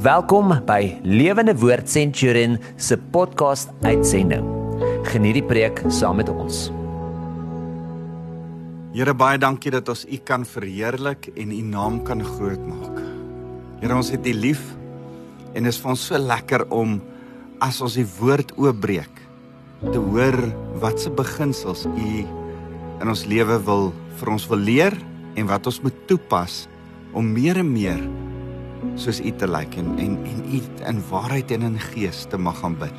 Welkom by Lewende Woord Centurion se podcast uitsending. Geniet die preek saam met ons. Here baie dankie dat ons U kan verheerlik en U naam kan grootmaak. Here ons het U lief en dit is vir ons so lekker om as ons die woord oopbreek te hoor wat se beginsels U in ons lewe wil vir ons wil leer en wat ons moet toepas om meer en meer soos U te lyk en en en U in waarheid en in gees te mag aanbid.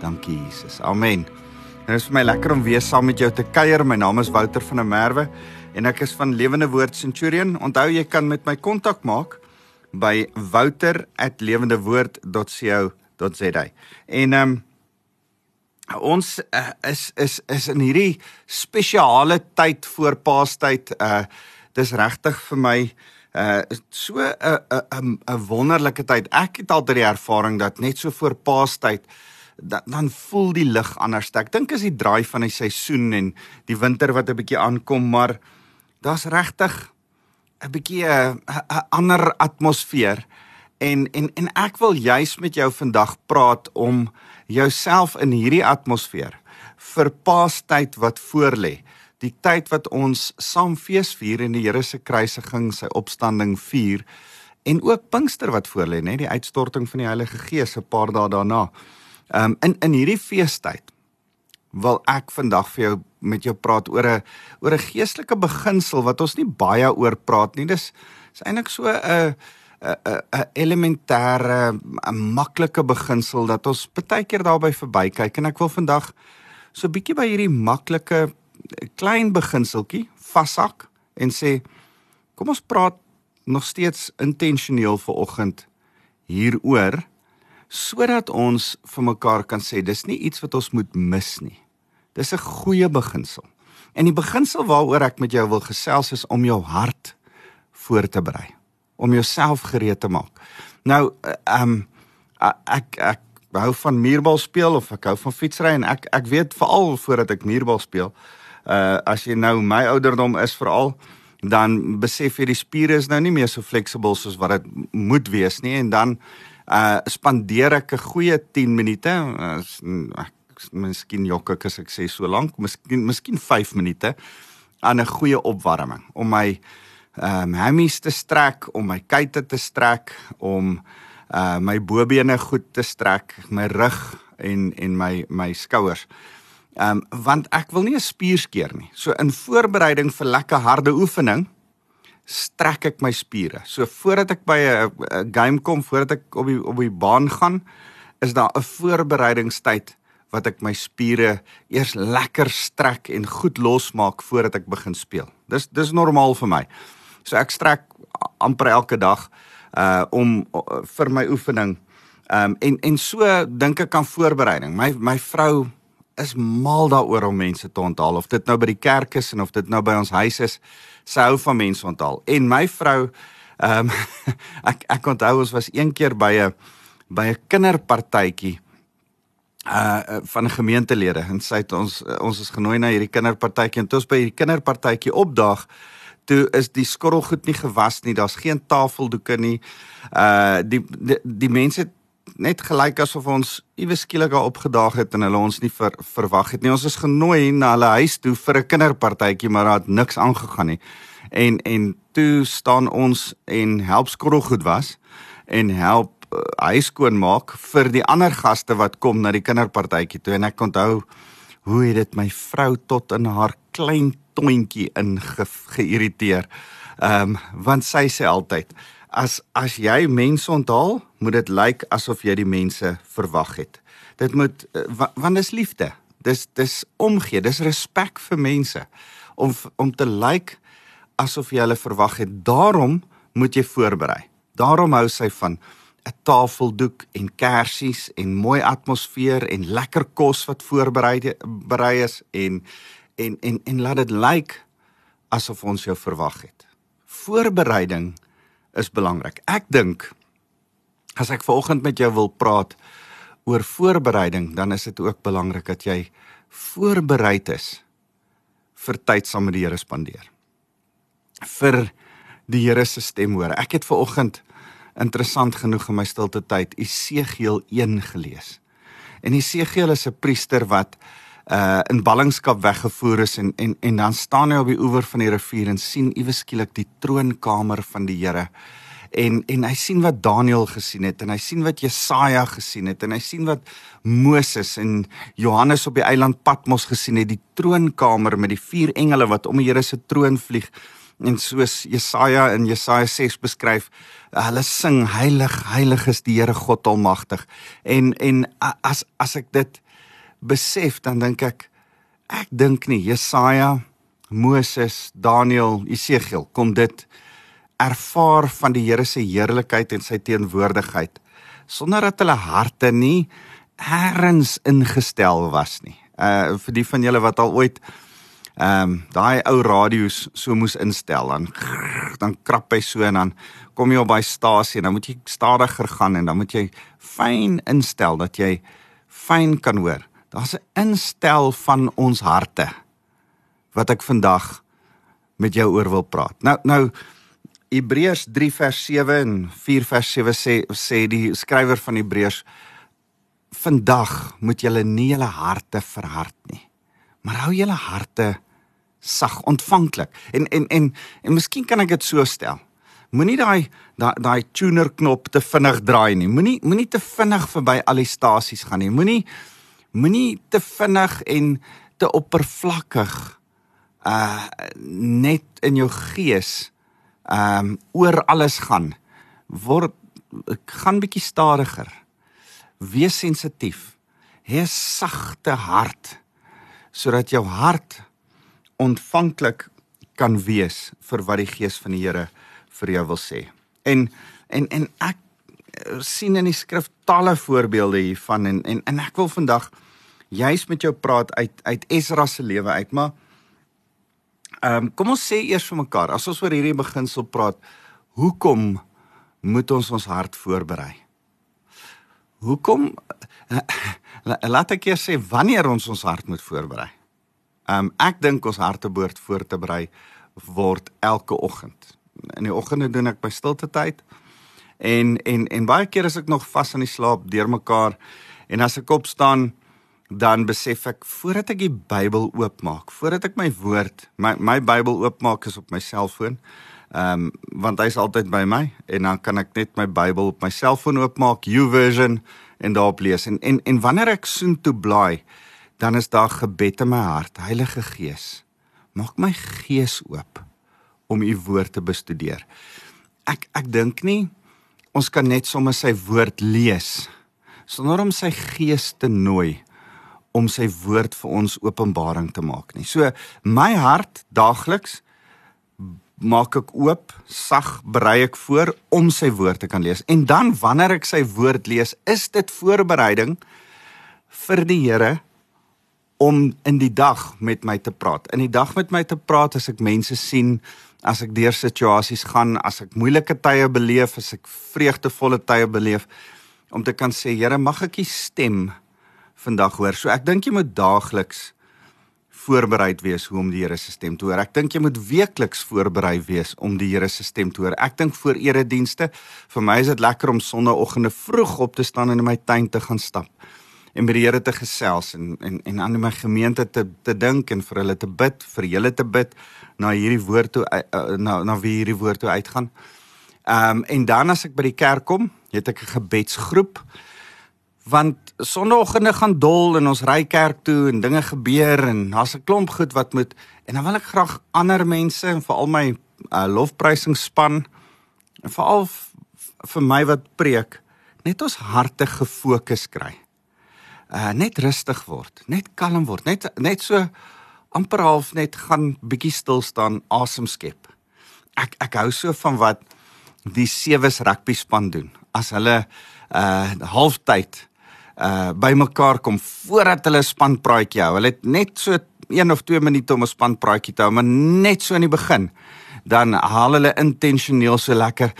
Dankie Jesus. Amen. Dit is vir my lekker om weer saam met jou te kuier. My naam is Wouter van der Merwe en ek is van Lewende Woord Centurion. Onthou jy kan met my kontak maak by wouter@lewendewoord.co.za. En ehm um, ons uh, is is is in hierdie spesiale tyd voor Paastyd. Uh dis regtig vir my uh so 'n 'n 'n wonderlike tyd. Ek het altyd die ervaring dat net so voor Paastyd dan dan voel die lig anders. Ek dink is die draai van die seisoen en die winter wat 'n bietjie aankom, maar daar's regtig 'n bietjie 'n ander atmosfeer. En en en ek wil juis met jou vandag praat om jouself in hierdie atmosfeer vir Paastyd wat voorlê die tyd wat ons saam fees vier en die Here se kruisiging, sy opstanding vier en ook Pinkster wat voorlê, nê, die uitstorting van die Heilige Gees 'n paar dae daarna. Um in in hierdie feestyd wil ek vandag vir jou met jou praat oor 'n oor 'n geestelike beginsel wat ons nie baie oor praat nie. Dis is eintlik so 'n 'n 'n elementêre 'n maklike beginsel dat ons baie keer daarby verbykyk en ek wil vandag so 'n bietjie by hierdie maklike klein beginseltjie vashak en sê kom ons praat nog steeds intentioneel vir oggend hieroor sodat ons vir mekaar kan sê dis nie iets wat ons moet mis nie. Dis 'n goeie beginsel. En die beginsel waaroor ek met jou wil gesels is om jou hart voor te berei, om jouself gereed te maak. Nou, ehm um, ek ek hou van muurbal speel of ek hou van fietsry en ek ek weet veral voordat ek muurbal speel, uh as jy nou my ouderdom is veral dan besef jy die spiere is nou nie meer so fleksibel soos wat dit moet wees nie. En dan uh spandeer ek 'n goeie 10 minute. Uh, miskien jok ek as ek sê so lank miskien miskien 5 minute aan 'n goeie opwarming om my ehm um, hammies te strek om my kuite te strek om uh my bobene goed te strek my rug en en my my skouers Ehm um, want ek wil nie 'n spier skeer nie. So in voorbereiding vir lekker harde oefening strek ek my spiere. So voordat ek by 'n game kom, voordat ek op die op die baan gaan, is daar 'n voorbereidingstyd wat ek my spiere eers lekker strek en goed losmaak voordat ek begin speel. Dis dis normaal vir my. So ek strek amper elke dag uh om uh, vir my oefening. Ehm um, en en so dink ek aan voorbereiding. My my vrou is mal daaroor om mense te onthaal of dit nou by die kerk is en of dit nou by ons huis is sy hou van mense onthaal. En my vrou ehm um, ek ek onthou ons was een keer by 'n by 'n kinderpartytjie uh van gemeentelede en sy het ons ons is genooi na hierdie kinderpartytjie en toe ons by hierdie kinderpartytjie opdaag toe is die skottelgoed nie gewas nie daar's geen tafeldoeke nie. Uh die die, die mense net gelyk asof ons iewes skielik daar opgedaag het en hulle ons nie ver, verwag het nie. Ons is genooi na hulle huis toe vir 'n kinderpartytjie, maar daar het niks aangegaan nie. En en toe staan ons en help skottelgoed was en help uh, huis skoon maak vir die ander gaste wat kom na die kinderpartytjie toe en ek onthou hoe het dit my vrou tot in haar klein tontjie ingeïrriteer. Ehm um, want sy sê altyd as as jy mense onthaal, moet dit lyk asof jy die mense verwag het. Dit moet eh, want dis liefde. Dis dis omgee, dis respek vir mense om om te lyk asof jy hulle verwag het. Daarom moet jy voorberei. Daarom hou sy van 'n tafeldoek en kersies en mooi atmosfeer en lekker kos wat voorberei berei is en en en en laat dit lyk asof ons jou verwag het. Voorbereiding is belangrik. Ek dink as ek vanoggend met jou wil praat oor voorbereiding, dan is dit ook belangrik dat jy voorbereid is vir tyd saam met die Here spandeer. Vir die Here se stem hoor. Ek het vanoggend interessant genoeg in my stilte tyd Esegiel 1 gelees. En Esegiel is 'n priester wat uh in ballingskap weggevoer is en en en dan staan hy op die oewer van die rivier en sien iewes skielik die troonkamer van die Here. En en hy sien wat Daniël gesien het en hy sien wat Jesaja gesien het en hy sien wat Moses en Johannes op die eiland Patmos gesien het, die troonkamer met die vier engele wat om die Here se troon vlieg en soos Jesaja in Jesaja 6 beskryf, hulle sing heilig, heilig is die Here God almagtig. En en as as ek dit besef dan dink ek ek dink nie Jesaja, Moses, Daniël, Esegiel kom dit ervaar van die Here se heerlikheid en sy teenwoordigheid sonder dat hulle harte nie erns ingestel was nie. Uh vir die van julle wat al ooit ehm um, daai ou radio's so moes instel dan dan krap hy so en dan kom jy op by stasie en dan moet jy stadiger gaan en dan moet jy fyn instel dat jy fyn kan hoor. Daar's 'n instel van ons harte wat ek vandag met jou oor wil praat. Nou nou Hebreërs 3 vers 7 en 4 vers 7 sê sê die skrywer van Hebreërs vandag moet julle nie julle harte verhard nie maar hou julle harte sag ontvanklik. En en en en miskien kan ek dit so stel. Moenie daai daai daai tuner knop te vinnig draai nie. Moenie moenie te vinnig verby al die stasies gaan nie. Moenie moenie te vinnig en te oppervlakkig uh net in jou gees um oor alles gaan. Word gaan bietjie stadiger. Wees sensitief. Hê 'n sagte hart sodat jou hart ontvanklik kan wees vir wat die gees van die Here vir jou wil sê. En en en ek sien in die skrif talle voorbeelde hiervan en en en ek wil vandag juis met jou praat uit uit Esra se lewe uit, maar ehm um, kom ons sê eers vir mekaar as ons oor hierdie beginsel praat, hoekom moet ons ons hart voorberei? Hoekom laat ek eers sê wanneer ons ons hart moet voorberei? Ehm um, ek dink ons harte behoort voor te berei word elke oggend. In die oggende doen ek my stilte tyd. En en en baie keer as ek nog vas in die slaap deurmekaar en as ek opstaan dan besef ek voordat ek die Bybel oopmaak, voordat ek my woord, my my Bybel oopmaak is op my selfoon. Ehm um, want hy's altyd by my en dan kan ek net my Bybel op my selfoon oopmaak, YouVersion en daarop lees. En en en wanneer ek soen toe blaai, dan is daar gebed in my hart. Heilige Gees, maak my gees oop om u woord te bestudeer. Ek ek dink nie ons kan net sommer sy woord lees sonder om sy gees te nooi om sy woord vir ons openbaring te maak nie. So my hart daagliks maak ek oop, sag berei ek voor om sy woord te kan lees. En dan wanneer ek sy woord lees, is dit voorbereiding vir die Here om in die dag met my te praat. In die dag met my te praat as ek mense sien, as ek deur situasies gaan, as ek moeilike tye beleef, as ek vreugdevolle tye beleef om te kan sê, Here, mag ek u stem vandag hoor. So ek dink jy moet daagliks voorbereid wees hoe om die Here se stem te hoor. Ek dink jy moet weekliks voorberei wees om die Here se stem te hoor. Ek dink voor eredienste, vir my is dit lekker om sonnaandoggende vroeg op te staan en in my tuin te gaan stap en met die Here te gesels en en en aan my gemeente te te dink en vir hulle te bid, vir julle te bid na hierdie woord toe uh, na na wie hierdie woord toe uitgaan. Ehm um, en dan as ek by die kerk kom, het ek 'n gebedsgroep want sonnaandoggende gaan dol en ons ry kerk toe en dinge gebeur en daar's 'n klomp goed wat moet en dan wil ek graag ander mense en veral my uh, lofprysingsspan en veral vir my wat preek net ons harte gefokus kry uh, net rustig word, net kalm word, net net so amper half net gaan bietjie stil staan, asem skep. Ek ek hou so van wat die sewes rugby span doen. As hulle uh halftyd uh bymekaar kom voordat hulle spanpraatjie hou. Hulle het net so 1 of 2 minute om 'n spanpraatjie te hou, maar net so in die begin dan haal hulle intentioneel so lekker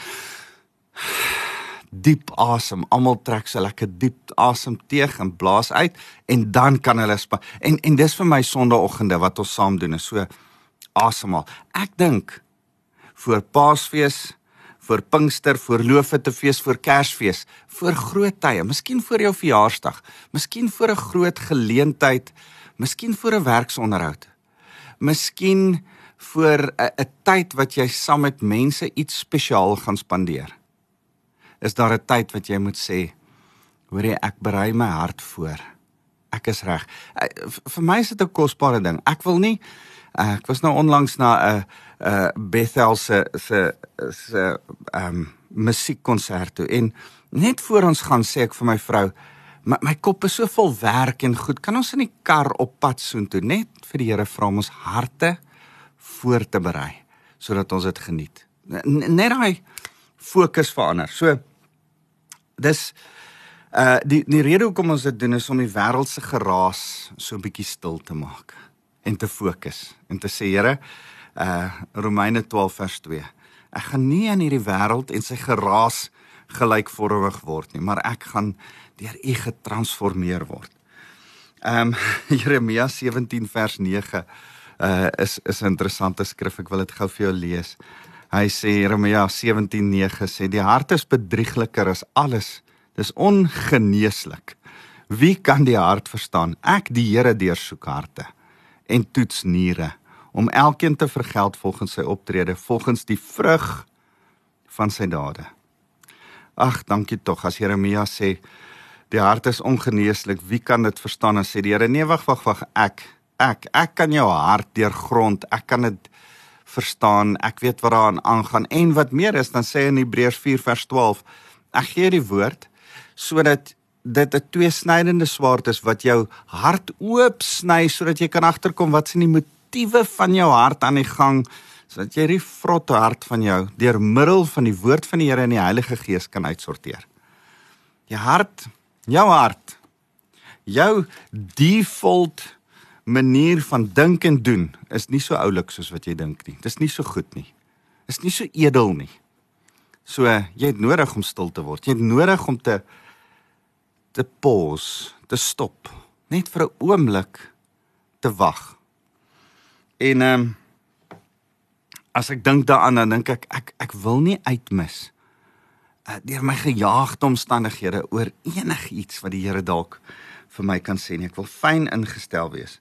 diep asem. Almal trek so lekker diep asem teeg en blaas uit en dan kan hulle en en dis vir my sonnaandoggende wat ons saam doen is so asemhaal. Ek dink voor Paasfees, vir Pinkster, vir Loofhuttefees, vir Kersfees, vir groot tye, miskien vir jou verjaarsdag, miskien vir 'n groot geleentheid, miskien vir 'n werksonderhoud. Miskien vir 'n tyd wat jy saam met mense iets spesiaal gaan spandeer. Is daar 'n tyd wat jy moet sê, hoor jy ek berei my hart voor. Ek is reg. Eh, vir my is dit 'n kosbare ding. Ek wil nie uh, ek was nou onlangs na 'n uh, uh Bethel se se se ehm um, musiekkonsert toe en net voor ons gaan sê ek vir my vrou my, my kop is so vol werk en goed kan ons in die kar op pad soontoe net vir die Here vra om ons harte voor te berei sodat ons dit geniet net daai fokus verander so dis uh die die rede hoekom ons dit doen is om die wêreld se geraas so 'n bietjie stil te maak en te fokus en te sê Here uh Romeine 12 vers 2. Ek gaan nie aan hierdie wêreld en sy geraas gelykvormig word nie, maar ek gaan deur U getransformeer word. Um Jeremia 17 vers 9 uh is is 'n interessante skrif. Ek wil dit gou vir jou lees. Hy sê Jeremia 17:9 sê die hart is bedriegliker as alles. Dis ongeneeslik. Wie kan die hart verstaan? Ek die Here deursoek harte en toets niere om elkeen te vergeld volgens sy optrede, volgens die vrug van sy dade. Ag, dankie tog as Jeremia sê die hart is ongeneeslik, wie kan dit verstaan as sê die Here nee wag wag wag ek ek ek kan jou hart deurgrond, ek kan dit verstaan, ek weet wat daaraan aangaan en wat meer is dan sê in Hebreërs 4 vers 12 ek gee die woord sodat dit 'n tweesnydende swaard is wat jou hart oop sny sodat jy kan agterkom wat se die motiewe van jou hart aan die gang sodat jy die vrotte hart van jou deur middel van die woord van die Here en die Heilige Gees kan uitsorteer. Jou hart, jou hart. Jou default manier van dink en doen is nie so oulik soos wat jy dink nie. Dis nie so goed nie. Is nie so edel nie. So jy het nodig om stil te word. Jy het nodig om te te pause, te stop, net vir 'n oomblik te wag. En ehm um, as ek dink daaraan dan dink ek ek ek wil nie uitmis uh, deur my gejaagde omstandighede oor enigiets wat die Here dalk vir my kan sê nie. Ek wil fyn ingestel wees.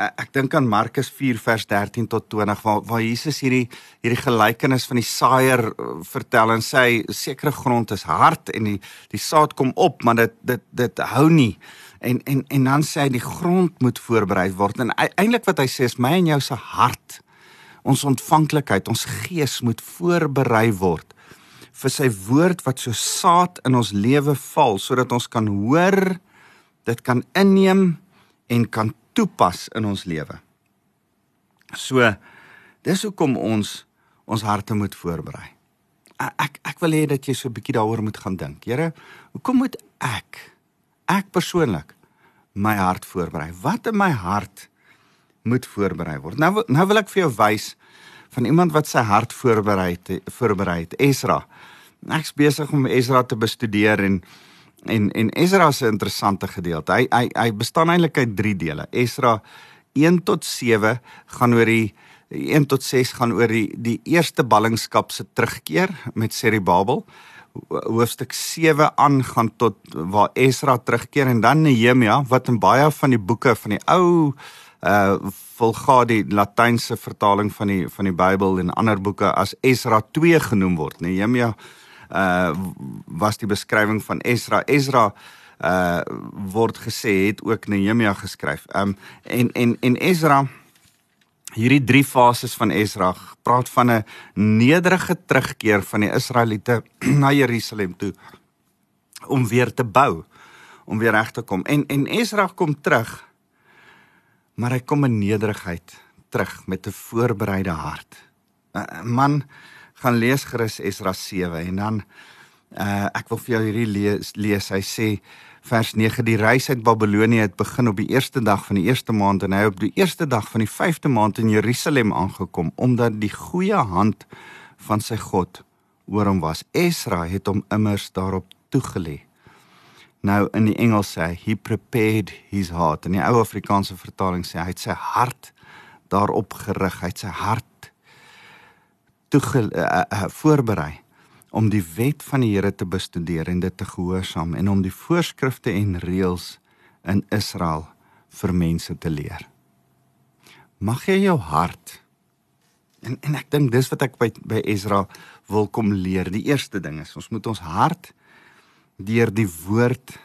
Ek dink aan Markus 4 vers 13 tot 20 waar waar Jesus hierdie hierdie gelykenis van die saaier uh, vertel en sê sekere grond is hard en die die saad kom op, maar dit dit dit hou nie. En en en dan sê hy die grond moet voorberei word en eintlik wat hy sê is my en jou se hart ons ontvanklikheid, ons gees moet voorberei word vir sy woord wat so saad in ons lewe val sodat ons kan hoor, dit kan inneem en kan toepas in ons lewe. So dis hoekom ons ons harte moet voorberei. Ek ek wil hê dat jy so 'n bietjie daaroor moet gaan dink. Here, hoekom moet ek ek persoonlik my hart voorberei? Wat in my hart moet voorberei word. Nou nou wil ek vir jou wys van iemand wat sy hart voorberei het, voorberei het. Esra. Ek's besig om Esra te bestudeer en en en Esra se interessante gedeelte. Hy hy hy bestaan eintlik uit 3 dele. Esra 1 tot 7 gaan oor die 1 tot 6 gaan oor die die eerste ballingskap se terugkeer met Serubabel. Hoofstuk 7 aangaan tot waar Esra terugkeer en dan Nehemia wat in baie van die boeke van die ou uh volga die latynse vertaling van die van die Bybel en ander boeke as Esra 2 genoem word. Nehemia uh was die beskrywing van Esra. Esra uh word gesê het ook Nehemia geskryf. Um en en en Esra hierdie drie fases van Esra praat van 'n nederige terugkeer van die Israeliete na Jerusalem toe om weer te bou, om weer reg te kom. En en Esra kom terug maar hy kom in nederigheid terug met 'n voorbereide hart. 'n Man gaan lees gerus Esra 7 en dan uh, ek wil vir jou hierdie lees, lees. Hy sê vers 9 die reis uit Babilonie het begin op die eerste dag van die eerste maand en hy op die eerste dag van die vyfde maand in Jerusalem aangekom omdat die goeie hand van sy God oor hom was. Esra het hom immers daarop toegelê. Nou in die Engels sê hy he prepared his heart. In die ou Afrikaanse vertaling sê hy het sy hart daarop gerig, hy het sy hart toe uh, uh, voorberei om die wet van die Here te bestudeer en dit te gehoorsaam en om die voorskrifte en reëls in Israel vir mense te leer. Mag jy jou hart en en ek dink dis wat ek by by Ezra wil kom leer. Die eerste ding is ons moet ons hart deur die woord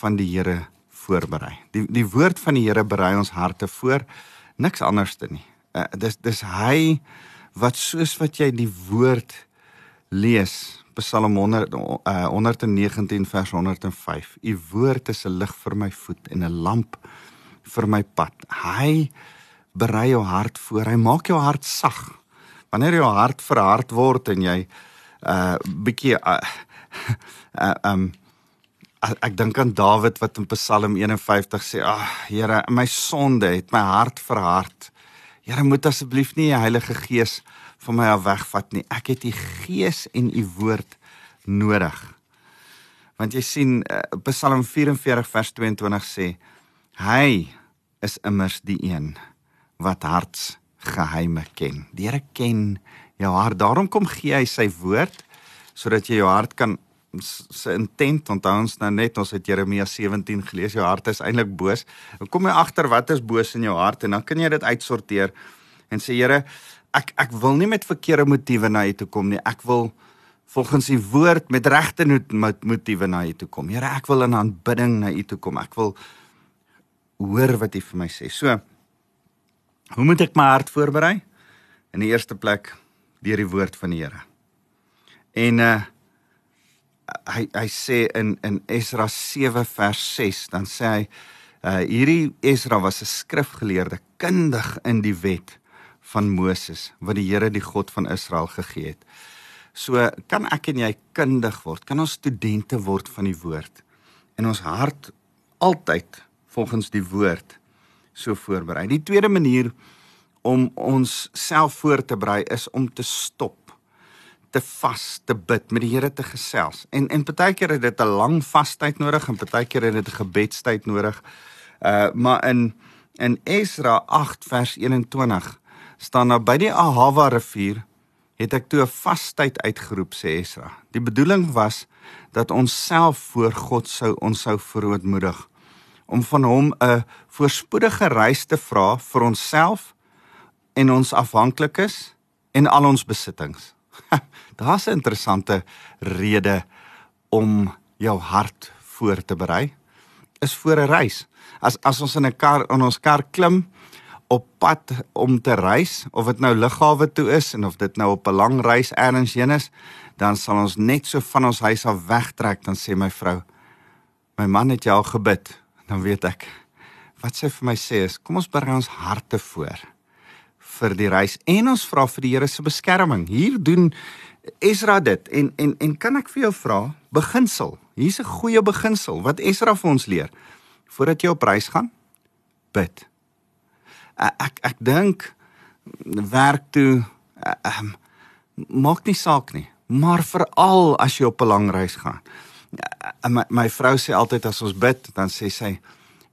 van die Here voorberei. Die die woord van die Here berei ons harte voor, niks anderste nie. Uh, dis dis hy wat soos wat jy die woord lees Psalm 100 uh, 119 vers 105 U woord is 'n lig vir my voet en 'n lamp vir my pad. Hy berei jou hart voor. Hy maak jou hart sag. Wanneer jou hart verhard word en jy uh, bietjie uh, uh, um ek dink aan Dawid wat in Psalm 51 sê ag Here my sonde het my hart verhard Here moet asseblief nie die Heilige Gees van my af wegvat nie. Ek het u gees en u woord nodig. Want jy sien uh, Psalm 44 vers 22 sê hy is immers die een wat harts geheime ken. Die Here ken jou hart. Daarom kom gee hy sy woord sodat jy jou hart kan se intent onthou ons nou net ons het Jeremia 17 gelees jou hart is eintlik boos. Dan kom jy agter wat is boos in jou hart en dan kan jy dit uitsorteer en sê Here ek ek wil nie met verkeerde motiewe na U toe kom nie. Ek wil volgens U woord met regte motiewe na U toe kom. Here, ek wil in aanbidding na U toe kom. Ek wil hoor wat U vir my sê. So hoe moet ek my hart voorberei? In die eerste plek deur die woord van die Here. En uh hy hy sê in in Esra 7 vers 6 dan sê hy uh hierdie Esra was 'n skrifgeleerde kundig in die wet van Moses wat die Here die God van Israel gegee het. So kan ek en jy kundig word, kan ons studente word van die woord en ons hart altyd volgens die woord so voorberei. Die tweede manier om ons self voor te berei is om te stop te vas te bid met die Here te gesels. En en partykeer het dit 'n lang vastyd nodig en partykeer het dit 'n gebedstyd nodig. Uh maar in in Esra 8 vers 21 staan nou by die Ahava rivier het ek toe 'n vastyd uitgeroep sê Esra. Die bedoeling was dat ons self voor God sou ons sou verootmoedig om van hom 'n voorspoedige reis te vra vir onsself en ons afhanklikes en al ons besittings. Daar's 'n interessante rede om jou hart voor te berei is voor 'n reis. As as ons in 'n kar in ons kar klim op pad om te reis of dit nou lughawe toe is en of dit nou op 'n lang reis elders heen is, dan sal ons net so van ons huis af wegtrek dan sê my vrou, my man het jou gebid, dan weet ek wat sy vir my sê is, kom ons berei ons harte voor vir die reis en ons vra vir die Here se beskerming. Hier doen Esra dit en en en kan ek vir jou vra beginsel. Hier's 'n goeie beginsel wat Esra vir ons leer. Voordat jy op reis gaan, bid ek ek dink werk toe um, maak nie saak nie maar veral as jy op 'n lang reis gaan my, my vrou sê altyd as ons bid dan sê sy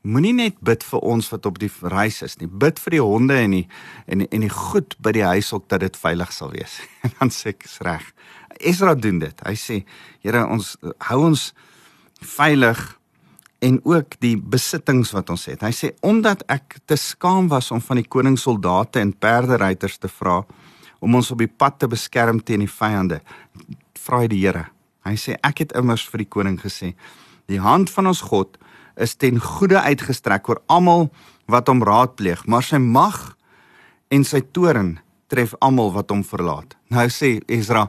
moenie net bid vir ons wat op die reis is nie bid vir die honde en die en en die goed by die huis ook dat dit veilig sal wees en dan sê ek is reg Esra doen dit hy sê Here ons hou ons veilig en ook die besittings wat ons het. Hy sê omdat ek te skaam was om van die koningssoldate en perderyters te vra om ons op die pad te beskerm teen die vyande, vra hy die Here. Hy sê ek het immers vir die koning gesê, die hand van ons God is ten goeie uitgestrek oor almal wat hom raadpleeg, maar sy mag en sy toorn tref almal wat hom verlaat. Nou sê Ezra,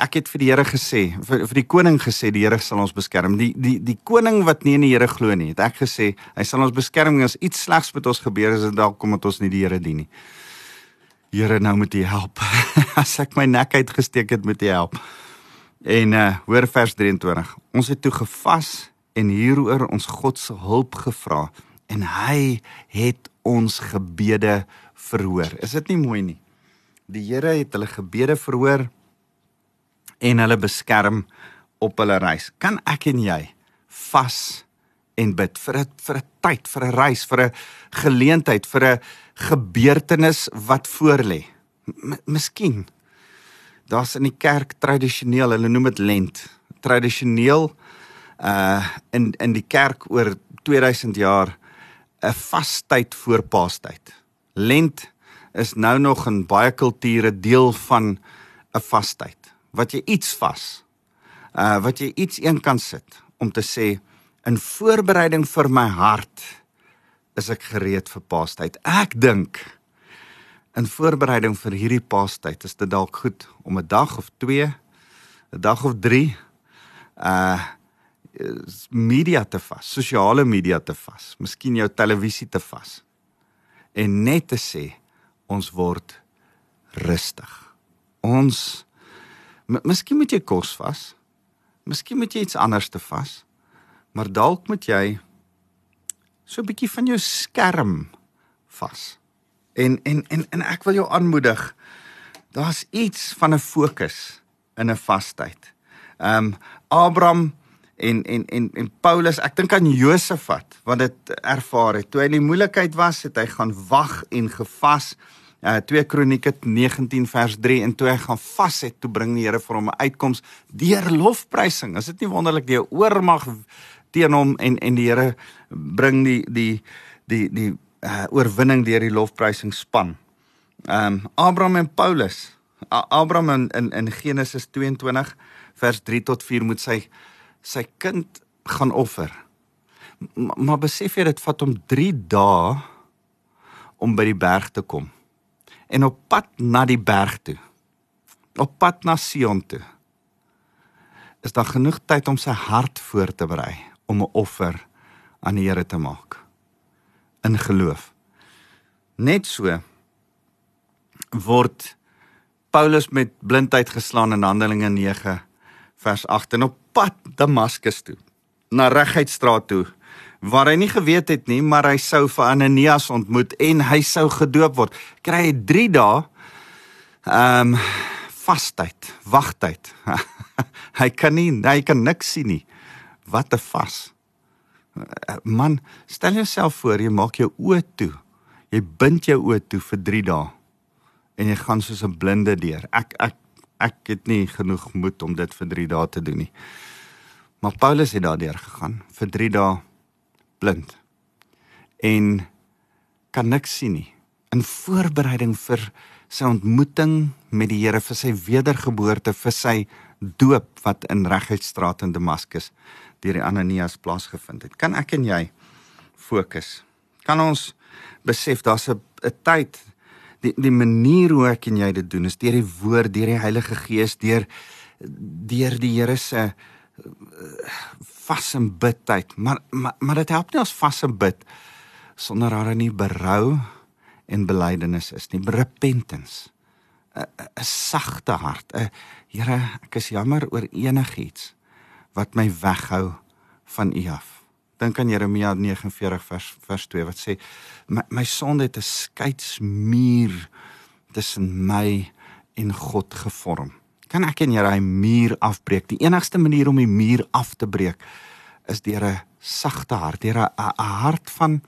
ek het vir die Here gesê, vir, vir die koning gesê die Here sal ons beskerm. Die die die koning wat nie in die Here glo nie, het ek gesê hy sal ons beskerm as iets slegs met ons gebeur is dit dalk kom dat ons nie die Here dien nie. Here nou moet U help. as ek my nek uitgesteek het met U help. En uh hoor vers 23. Ons het toe gevas en hieroor ons God se hulp gevra en hy het ons gebede verhoor. Is dit nie mooi nie? Die Here het hulle gebede verhoor en hulle beskerm op hulle reis. Kan ek en jy vas en bid vir 'n vir 'n tyd, vir 'n reis, vir 'n geleentheid, vir 'n gebeurtenis wat voorlê? Miskien daar's in die kerk tradisioneel, hulle noem dit lent. Tradisioneel uh in in die kerk oor 2000 jaar 'n vastyd voor Paastyd. Lent is nou nog in baie kulture deel van 'n vastyd. Wat jy iets vas. Uh wat jy iets een kan sit om te sê in voorbereiding vir my hart is ek gereed vir Paastyd. Ek dink in voorbereiding vir hierdie Paastyd is dit dalk goed om 'n dag of 2, 'n dag of 3 uh media te vas, sosiale media te vas, miskien jou televisie te vas en net te sê ons word rustig. Ons miskien moet jy kos vas. Miskien moet jy iets anders te vas. Maar dalk moet jy so 'n bietjie van jou skerm vas. En en en en ek wil jou aanmoedig. Daar's iets van 'n fokus in 'n vastyd. Ehm um, Abraham en en en en Paulus, ek dink aan Josafat wat dit ervaar het. Toe hy in die moeilikheid was, het hy gaan wag en gevas. Uh 2 Kronieke 19 vers 3 en toe hy gaan vas het, toe bring die Here vir hom 'n uitkoms deur lofprysing. Is dit nie wonderlik die oormag teen hom en en die Here bring die die die die uh oorwinning deur die lofprysing span. Ehm um, Abraham en Paulus. A Abraham in, in in Genesis 22 vers 3 tot 4 moet sy sy kind gaan offer. M maar besef jy dit vat hom 3 dae om by die berg te kom. En op pad na die berg toe. Op pad na Sion toe. Is daar genoeg tyd om sy hart voor te berei om 'n offer aan die Here te maak in geloof. Net so word Paulus met blindheid geslaan in Handelinge 9 vers 8 en op pad Damaskus toe na Regheidstraat toe waar hy nie geweet het nie maar hy sou vir Ananias ontmoet en hy sou gedoop word. Kry hy 3 dae ehm um, vastyd wagtyd. Hy kan nie hy kan niks sien nie. Wat 'n vas man stel jouself voor jy maak jou oë toe. Jy bind jou oë toe vir 3 dae en jy gaan soos 'n blinde deur. Ek ek ek het nie genoeg moed om dit vir 3 dae te doen nie. Maar Paulus het daardeur gegaan vir 3 dae blind en kan niks sien nie. In voorbereiding vir sy ontmoeting met die Here vir sy wedergeboorte vir sy doop wat in Regheidstraat in Damaskus deur die Ananias plaasgevind het. Kan ek en jy fokus? Kan ons besef daar's 'n tyd die die manier hoe ek en jy dit doen is deur die woord, deur die Heilige Gees, deur deur die Here se uh, vas en bid tyd. Maar maar maar dit help nie ons vas en bid sonder daar nie berou en belydenis is nie, repentance. 'n sagte hart. 'n Here, ek is jammer oor enigiets wat my weghou van U af dink aan Jeremia 49 vers vers 2 wat sê my, my sonde het 'n skeidsmuur tussen my en God gevorm. Kan ek en jy daai muur afbreek? Die enigste manier om die muur af te breek is deur 'n sagte hart, deur 'n hart van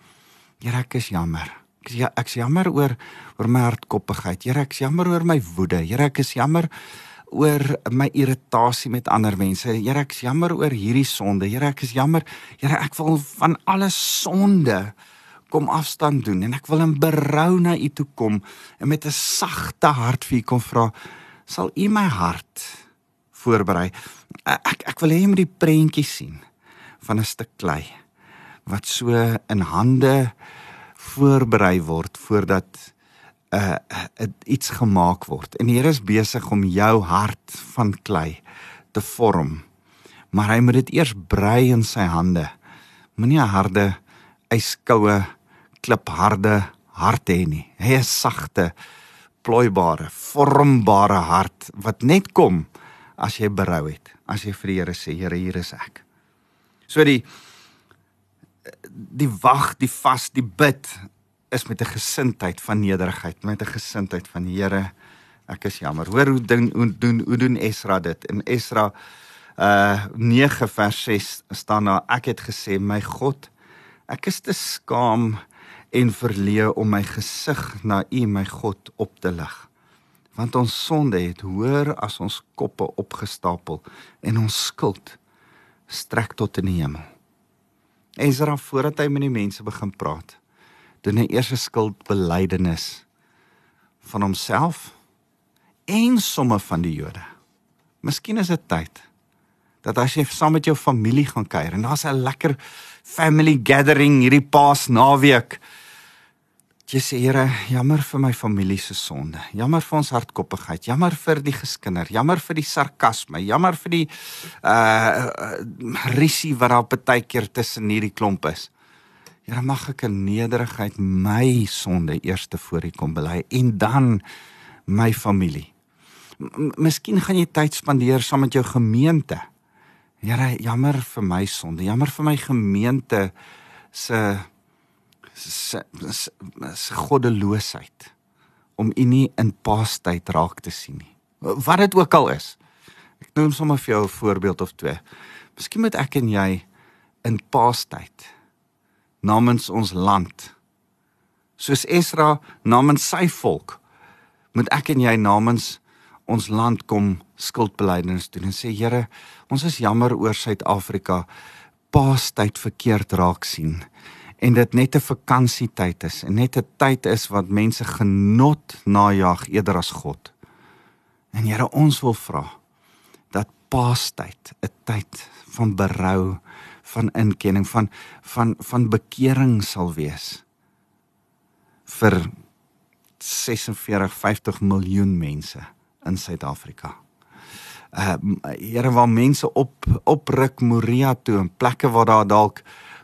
Here ek is jammer. Ek is, ja, ek is jammer oor oor my hardkoppigheid. Here ek is jammer oor my woede. Here ek is jammer oor my irritasie met ander mense. Here, ek is jammer oor hierdie sonde. Here, ek is jammer. Here, ek wil van alle sonde kom afstand doen en ek wil in berou na U toe kom en met 'n sagte hart vir U kom vra, sal U my hart voorberei. Ek ek wil hê jy moet die prentjie sien van 'n stuk klei wat so in hande voorberei word voordat uh, uh iets gemaak word. En die Here is besig om jou hart van klei te vorm. Maar hy moet dit eers brei in sy hande. Moenie 'n harde, yskoue, klipharde hart hê nie. Hy is sagte, plooibare, vormbare hart wat net kom as jy berou het. As jy vir die Here sê, Here, hier is ek. So die die wag, die vas, die bid is met 'n gesindheid van nederigheid, met 'n gesindheid van Here, ek is jammer. Hoor hoe ding hoe doen hoe doen Esra dit? In Esra uh 9 vers 6 staan daar ek het gesê my God, ek is te skaam en verleë om my gesig na U my God op te lig. want ons sonde het hoër as ons koppe opgestapel en ons skuld strek tot in die hemel. Ezra voordat hy met die mense begin praat, doen 'n skuldbelydenis van homself en somme van die Jode. Miskien is dit tyd dat as jy saam met jou familie gaan kuier en daar's 'n lekker family gathering hierdie Paasnaweek, jy sê Here, jammer vir my familie se sonde. Jammer vir ons hardkoppigheid. Jammer vir die geskinder. Jammer vir die sarkasme. Jammer vir die uh risie wat daar baie keer tussen hierdie klomp is. Here, mag ek in nederigheid my sonde eers voor U kom bely en dan my familie. M Miskien gaan jy tyd spandeer saam met jou gemeente. Here, jammer vir my sonde. Jammer vir my gemeente se se se goddeloosheid om u nie in paastyd raak te sien nie. Wat dit ook al is. Ek noem sommer vir jou 'n voorbeeld of twee. Miskien moet ek en jy in paastyd namens ons land soos Esra namens sy volk moet ek en jy namens ons land kom skuldbeleidings doen en sê Here, ons is jammer oor Suid-Afrika paastyd verkeerd raak sien en dit net 'n vakansietyd is en net 'n tyd is wat mense genot najag eerder as God. En Here, ons wil vra dat Paastyd 'n tyd van berou, van inkenning, van van van bekering sal wees vir 46 50 miljoen mense in Suid-Afrika. Uh Here, waar mense op opruk Moria toe in plekke waar daar dalk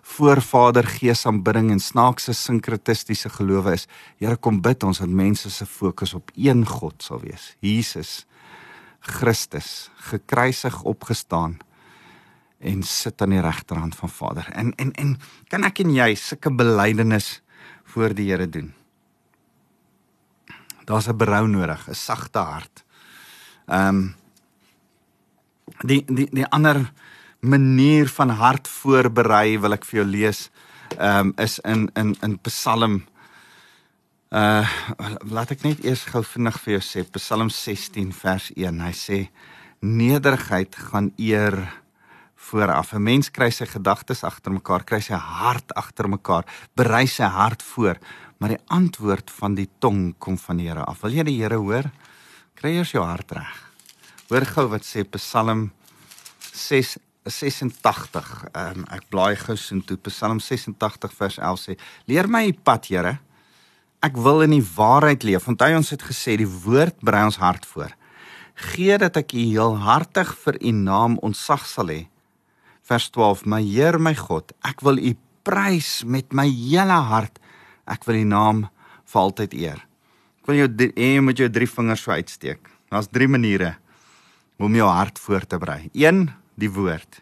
voorvader gees aanbidding en snaakse sinkretistiese gelowe is. Here kom bid ons dat mense se fokus op een God sal wees. Jesus Christus gekruisig opgestaan en sit aan die regterhand van Vader. En en en kan ek en jy sulke belydenis voor die Here doen? Daar's 'n berou nodig, 'n sagte hart. Ehm um, die die die ander manier van hart voorberei wil ek vir jou lees um, is in in in Psalm uh laat ek net eers gou vinnig vir jou sê Psalm 16 vers 1 hy sê nederigheid gaan eer vooraf 'n mens kry sy gedagtes agter mekaar kry sy hart agter mekaar berei sy hart voor maar die antwoord van die tong kom van die Here af wil jy die Here hoor kry eers jou hart reg hoor gou wat sê Psalm 86. Ehm um, ek blaai gou so toe Psalm 86 vers 11 sê: "Leer my die pad, Here. Ek wil in die waarheid leef." Hy ons het gesê die woord brei ons hart voor. Gee dat ek U heel hartig vir U naam ontsag sal hê. Vers 12: "My Heer, my God, ek wil U prys met my hele hart. Ek wil U naam vir altyd eer." Ek wil jou hê met jou drie vingers so uitsteek. Daar's drie maniere om jou hart voor te berei. 1 die woord.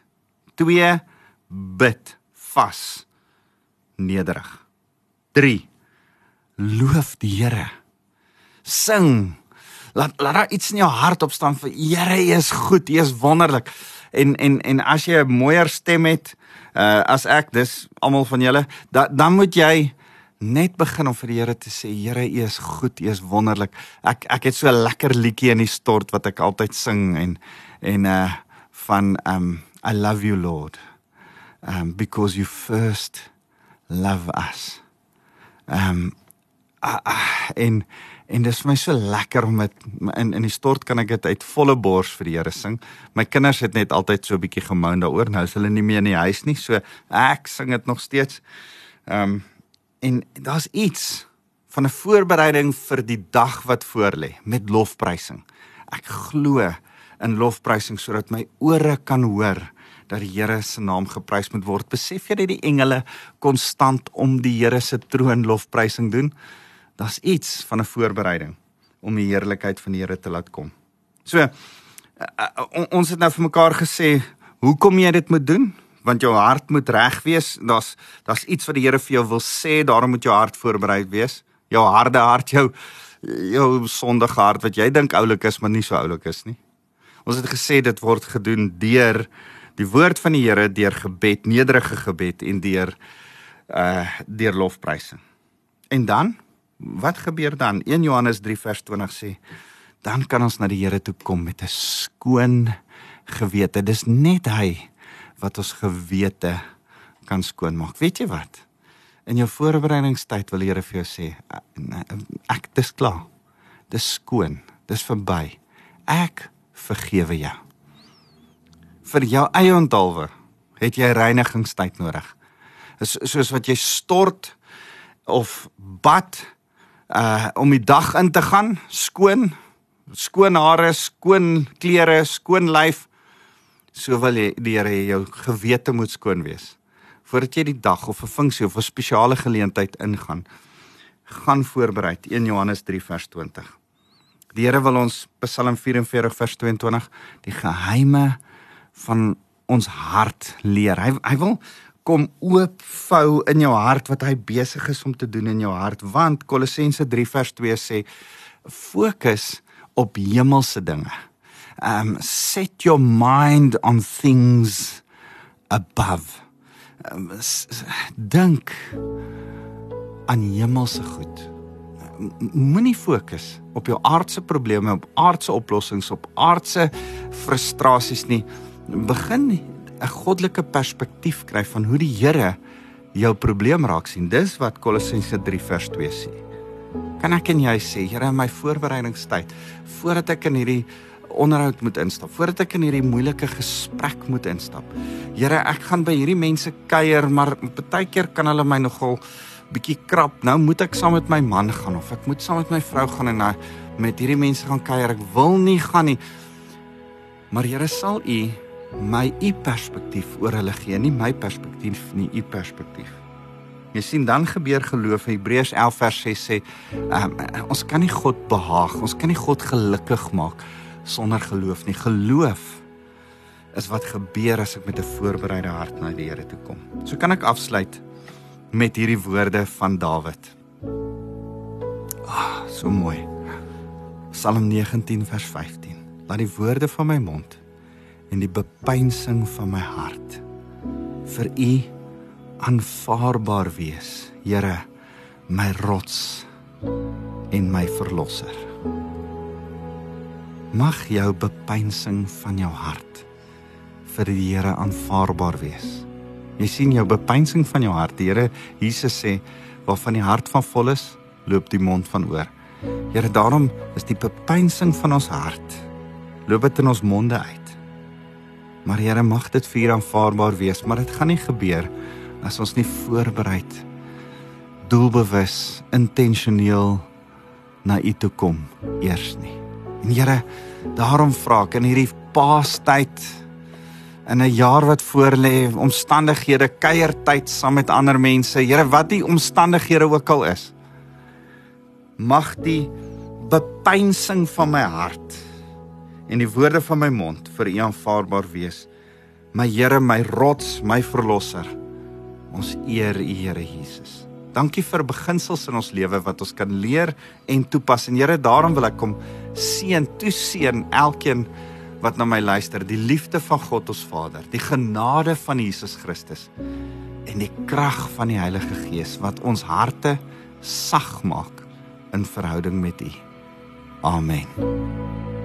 2 bid vas nederig. 3 loof die Here. Sing. Laat laat daar iets in jou hart opstaan vir Here, U is goed, U is wonderlik. En en en as jy 'n mooier stem het uh as ek, dis almal van julle, da, dan moet jy net begin om vir die Here te sê, Here, U is goed, U is wonderlik. Ek ek het so 'n lekker liedjie in die stort wat ek altyd sing en en uh van um I love you Lord um because you first love us. Um uh, uh, en en dis vir my so lekker om dit in in die stort kan ek dit uit volle bors vir die Here sing. My kinders het net altyd so 'n bietjie gemoun daaroor. Nou is hulle nie meer in die huis nie, so ek sing dit nog steeds. Um en daar's iets van 'n voorbereiding vir die dag wat voorlê met lofprysing. Ek glo in lofprysing sodat my ore kan hoor dat die Here se naam geprys moet word. Besef jy dat die engele konstant om die Here se troon lofprysing doen? Daar's iets van 'n voorbereiding om die heerlikheid van die Here te laat kom. So uh, uh, ons het nou vir mekaar gesê hoekom jy dit moet doen? Want jou hart moet reg wees. Daar's daar's iets wat die Here vir jou wil sê, daarom moet jou hart voorberei wees. Jou harde hart, jou jou sondige hart wat jy dink oulik is, maar nie so oulik is nie. Ons het gesê dit word gedoen deur die woord van die Here, deur gebed, nederige gebed en deur uh deur lofprysing. En dan wat gebeur dan? 1 Johannes 3 vers 20 sê dan kan ons na die Here toe kom met 'n skoon gewete. Dis net hy wat ons gewete kan skoonmaak. Weet jy wat? In jou voorbereidingstyd wil die Here vir jou sê, ek dis klaar. Dis skoon. Dis verby. Ek vergewe jou. Vir jou eie onthaalwe het jy reinigingstyd nodig. Soos wat jy stort of bad uh om die dag in te gaan, skoon, skoon hare, skoon klere, skoon lyf. So wil jy die Here jou gewete moet skoon wees. Voordat jy die dag of 'n funksie of 'n spesiale geleentheid ingaan, gaan voorberei 1 Johannes 3 vers 20. Die Here wil ons Psalm 44 vers 22 die geheime van ons hart leer. Hy hy wil kom oopvou in jou hart wat hy besig is om te doen in jou hart want Kolossense 3 vers 2 sê fokus op hemelse dinge. Um set your mind on things above. Um, dink aan hemelse goed. Moenie fokus op jou aardse probleme, op aardse oplossings, op aardse frustrasies nie. Begin 'n goddelike perspektief kry van hoe die Here jou probleem raak sien. Dis wat Kolossense 3 vers 2 sê. Kan ek en jy sê, Here, in my voorbereidingstyd, voordat ek in hierdie onderhoud moet instap, voordat ek in hierdie moeilike gesprek moet instap. Here, ek gaan by hierdie mense kuier, maar baie keer kan hulle my nogal bietjie krap. Nou moet ek saam met my man gaan of ek moet saam met my vrou gaan en nou met hierdie mense gaan kuier. Ek wil nie gaan nie. Maar Here, sal U my u perspektief oor hulle gee, nie my perspektief nie, u perspektief. Jy sien dan gebeur geloof. Hebreërs 11 vers 6 sê, um, ons kan nie God behaag, ons kan nie God gelukkig maak sonder geloof nie. Geloof is wat gebeur as ek met 'n voorbereide hart na die Here toe kom. So kan ek afsluit met hierdie woorde van Dawid. Ah, oh, so mooi. Psalm 19 vers 15. Laat die woorde van my mond en die bepeinsing van my hart. Vir u aanvaarbaar wees Here my rots en my verlosser. Mag jou bepeinsing van jou hart vir die Here aanvaarbaar wees. Jy sien jou bepeinsing van jou hart die Here Jesus sê waarvan die hart van vol is loop die mond van oor. Here daarom is die bepeinsing van ons hart loop dit in ons monde uit Maar Here mag dit vir aanvaarbaar wees, maar dit gaan nie gebeur as ons nie voorbereid doelbewus intentioneel na U toe kom eers nie. En Here, daarom vra ek in hierdie paastyd in 'n jaar wat voorlê, omstandighede, kuiertyd saam met ander mense, Here, wat die omstandighede ook al is, mag die bepeinsing van my hart en die woorde van my mond vir U aanvaarbaar wees. My Here, my rots, my verlosser. Ons eer U, Here Jesus. Dankie vir beginsels in ons lewe wat ons kan leer en toepas. En Here, daarom wil ek kom seën, toeseën elkeen wat na my luister, die liefde van God ons Vader, die genade van Jesus Christus en die krag van die Heilige Gees wat ons harte sag maak in verhouding met U. Amen.